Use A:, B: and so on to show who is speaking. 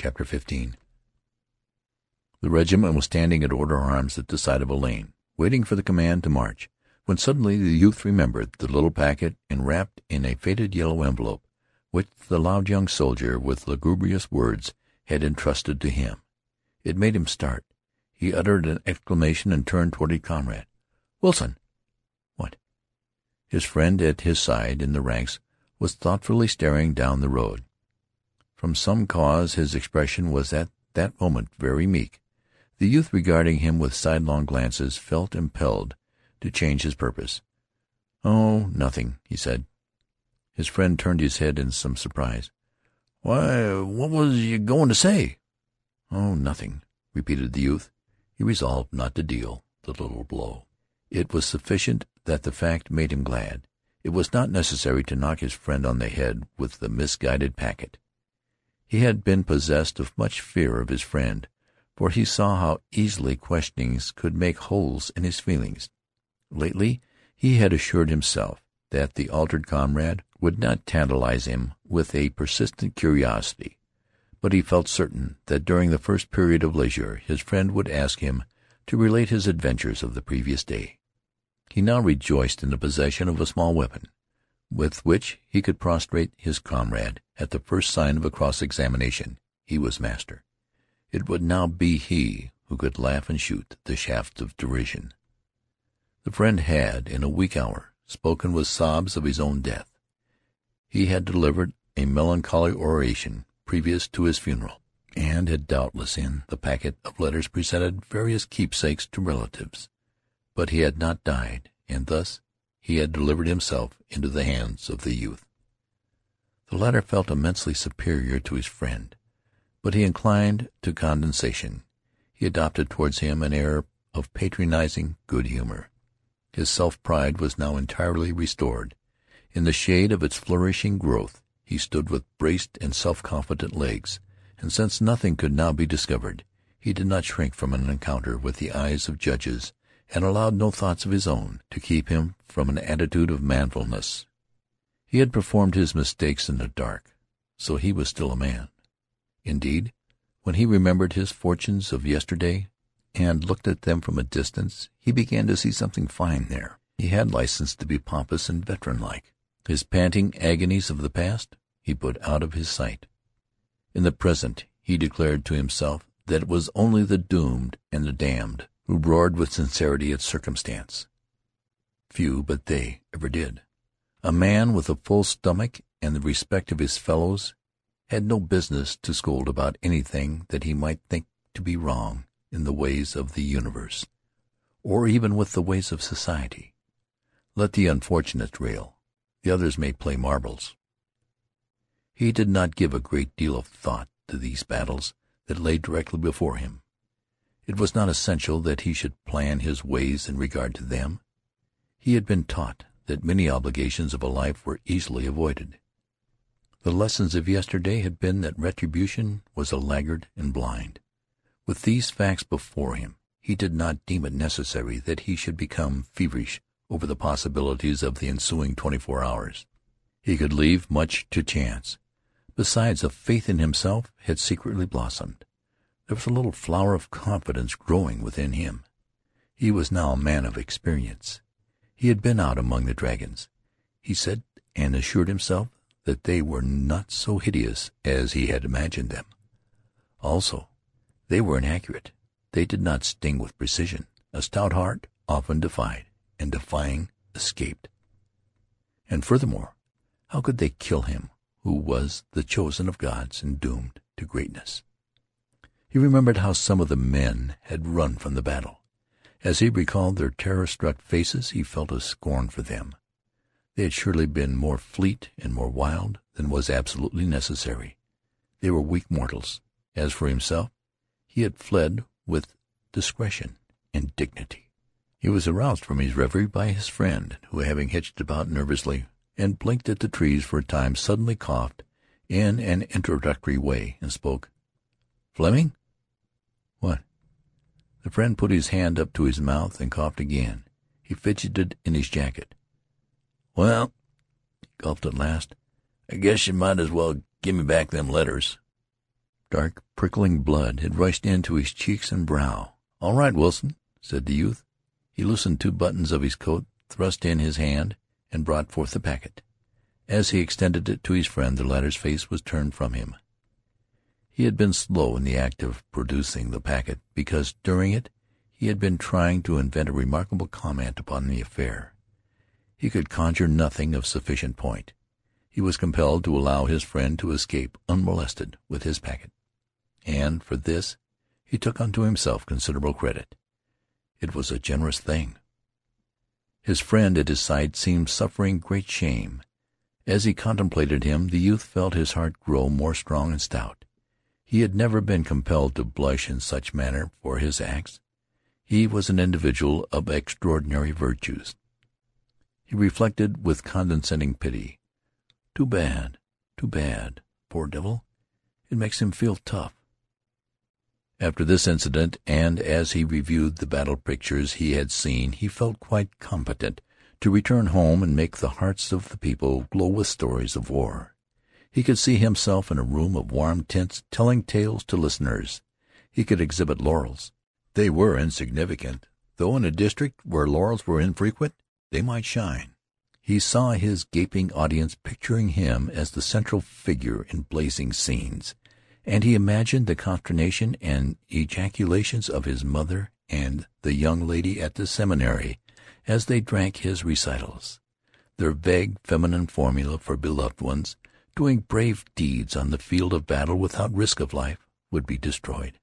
A: CHAPTER XV The regiment was standing at order arms at the side of a lane, waiting for the command to march, when suddenly the youth remembered the little packet enwrapped in a faded yellow envelope which the loud young soldier, with lugubrious words, had entrusted to him. It made him start. He uttered an exclamation and turned toward his comrade. "Wilson!" "What?" His friend at his side in the ranks was thoughtfully staring down the road. From some cause his expression was at that moment very meek. The youth, regarding him with sidelong glances, felt impelled to change his purpose. "Oh, nothing," he said. His friend turned his head in some surprise. "Why, what was you goin' to say?" "Oh, nothing," repeated the youth. He resolved not to deal the little blow. It was sufficient that the fact made him glad. It was not necessary to knock his friend on the head with the misguided packet. He had been possessed of much fear of his friend, for he saw how easily questionings could make holes in his feelings. Lately he had assured himself that the altered comrade would not tantalize him with a persistent curiosity, but he felt certain that during the first period of leisure his friend would ask him to relate his adventures of the previous day. He now rejoiced in the possession of a small weapon with which he could prostrate his comrade at the first sign of a cross-examination. He was master. It would now be he who could laugh and shoot the shafts of derision. The friend had, in a weak hour, spoken with sobs of his own death. He had delivered a melancholy oration previous to his funeral, and had doubtless in the packet of letters presented various keepsakes to relatives. But he had not died, and thus he had delivered himself into the hands of the youth. The latter felt immensely superior to his friend, but he inclined to condescension. He adopted towards him an air of patronizing good humor. His self-pride was now entirely restored. In the shade of its flourishing growth he stood with braced and self-confident legs, and since nothing could now be discovered, he did not shrink from an encounter with the eyes of judges and allowed no thoughts of his own to keep him from an attitude of manfulness. He had performed his mistakes in the dark, so he was still a man. Indeed, when he remembered his fortunes of yesterday and looked at them from a distance, he began to see something fine there. He had license to be pompous and veteran-like. His panting agonies of the past he put out of his sight. In the present he declared to himself that it was only the doomed and the damned who roared with sincerity at circumstance. Few but they ever did. A man with a full stomach and the respect of his fellows had no business to scold about anything that he might think to be wrong in the ways of the universe, or even with the ways of society. Let the unfortunates rail. The others may play marbles. He did not give a great deal of thought to these battles that lay directly before him. It was not essential that he should plan his ways in regard to them. He had been taught that many obligations of a life were easily avoided. The lessons of yesterday had been that retribution was a laggard and blind. With these facts before him, he did not deem it necessary that he should become feverish over the possibilities of the ensuing twenty-four hours. He could leave much to chance. Besides, a faith in himself had secretly blossomed. There was a little flower of confidence growing within him. He was now a man of experience. He had been out among the dragons. He said and assured himself that they were not so hideous as he had imagined them. Also, they were inaccurate. They did not sting with precision. A stout heart often defied, and defying, escaped. And furthermore, how could they kill him who was the chosen of gods and doomed to greatness? He remembered how some of the men had run from the battle. As he recalled their terror-struck faces he felt a scorn for them. They had surely been more fleet and more wild than was absolutely necessary. They were weak mortals. As for himself, he had fled with discretion and dignity. He was aroused from his reverie by his friend, who, having hitched about nervously and blinked at the trees for a time, suddenly coughed in an introductory way and spoke. "Fleming?" "What?" The friend put his hand up to his mouth and coughed again. He fidgeted in his jacket. "Well," he gulped at last, "I guess you might as well give me back them letters." Dark, Prickling blood had rushed into his cheeks and brow. "All right, Wilson," said the youth. He loosened two buttons of his coat, thrust in his hand, and brought forth the packet. As he extended it to his friend the latter's face was turned from him. He had been slow in the act of producing the packet, because during it he had been trying to invent a remarkable comment upon the affair. He could conjure nothing of sufficient point. He was compelled to allow his friend to escape unmolested with his packet, and for this he took unto himself considerable credit. It was a generous thing. His friend at his side seemed suffering great shame. As he contemplated him the youth felt his heart grow more strong and stout. He had never been compelled to blush in such manner for his acts. He was an individual of extraordinary virtues. He reflected with condescending pity. Too bad, too bad. Poor devil. It makes him feel tough. After this incident, and as he reviewed the battle pictures he had seen, he felt quite competent to return home and make the hearts of the people glow with stories of war. He could see himself in a room of warm tints telling tales to listeners. He could exhibit laurels. They were insignificant, though in a district where laurels were infrequent they might shine. He saw his gaping audience picturing him as the central figure in blazing scenes, and he imagined the consternation and ejaculations of his mother and the young lady at the seminary as they drank his recitals. Their vague feminine formula for beloved ones doing brave deeds on the field of battle without risk of life would be destroyed.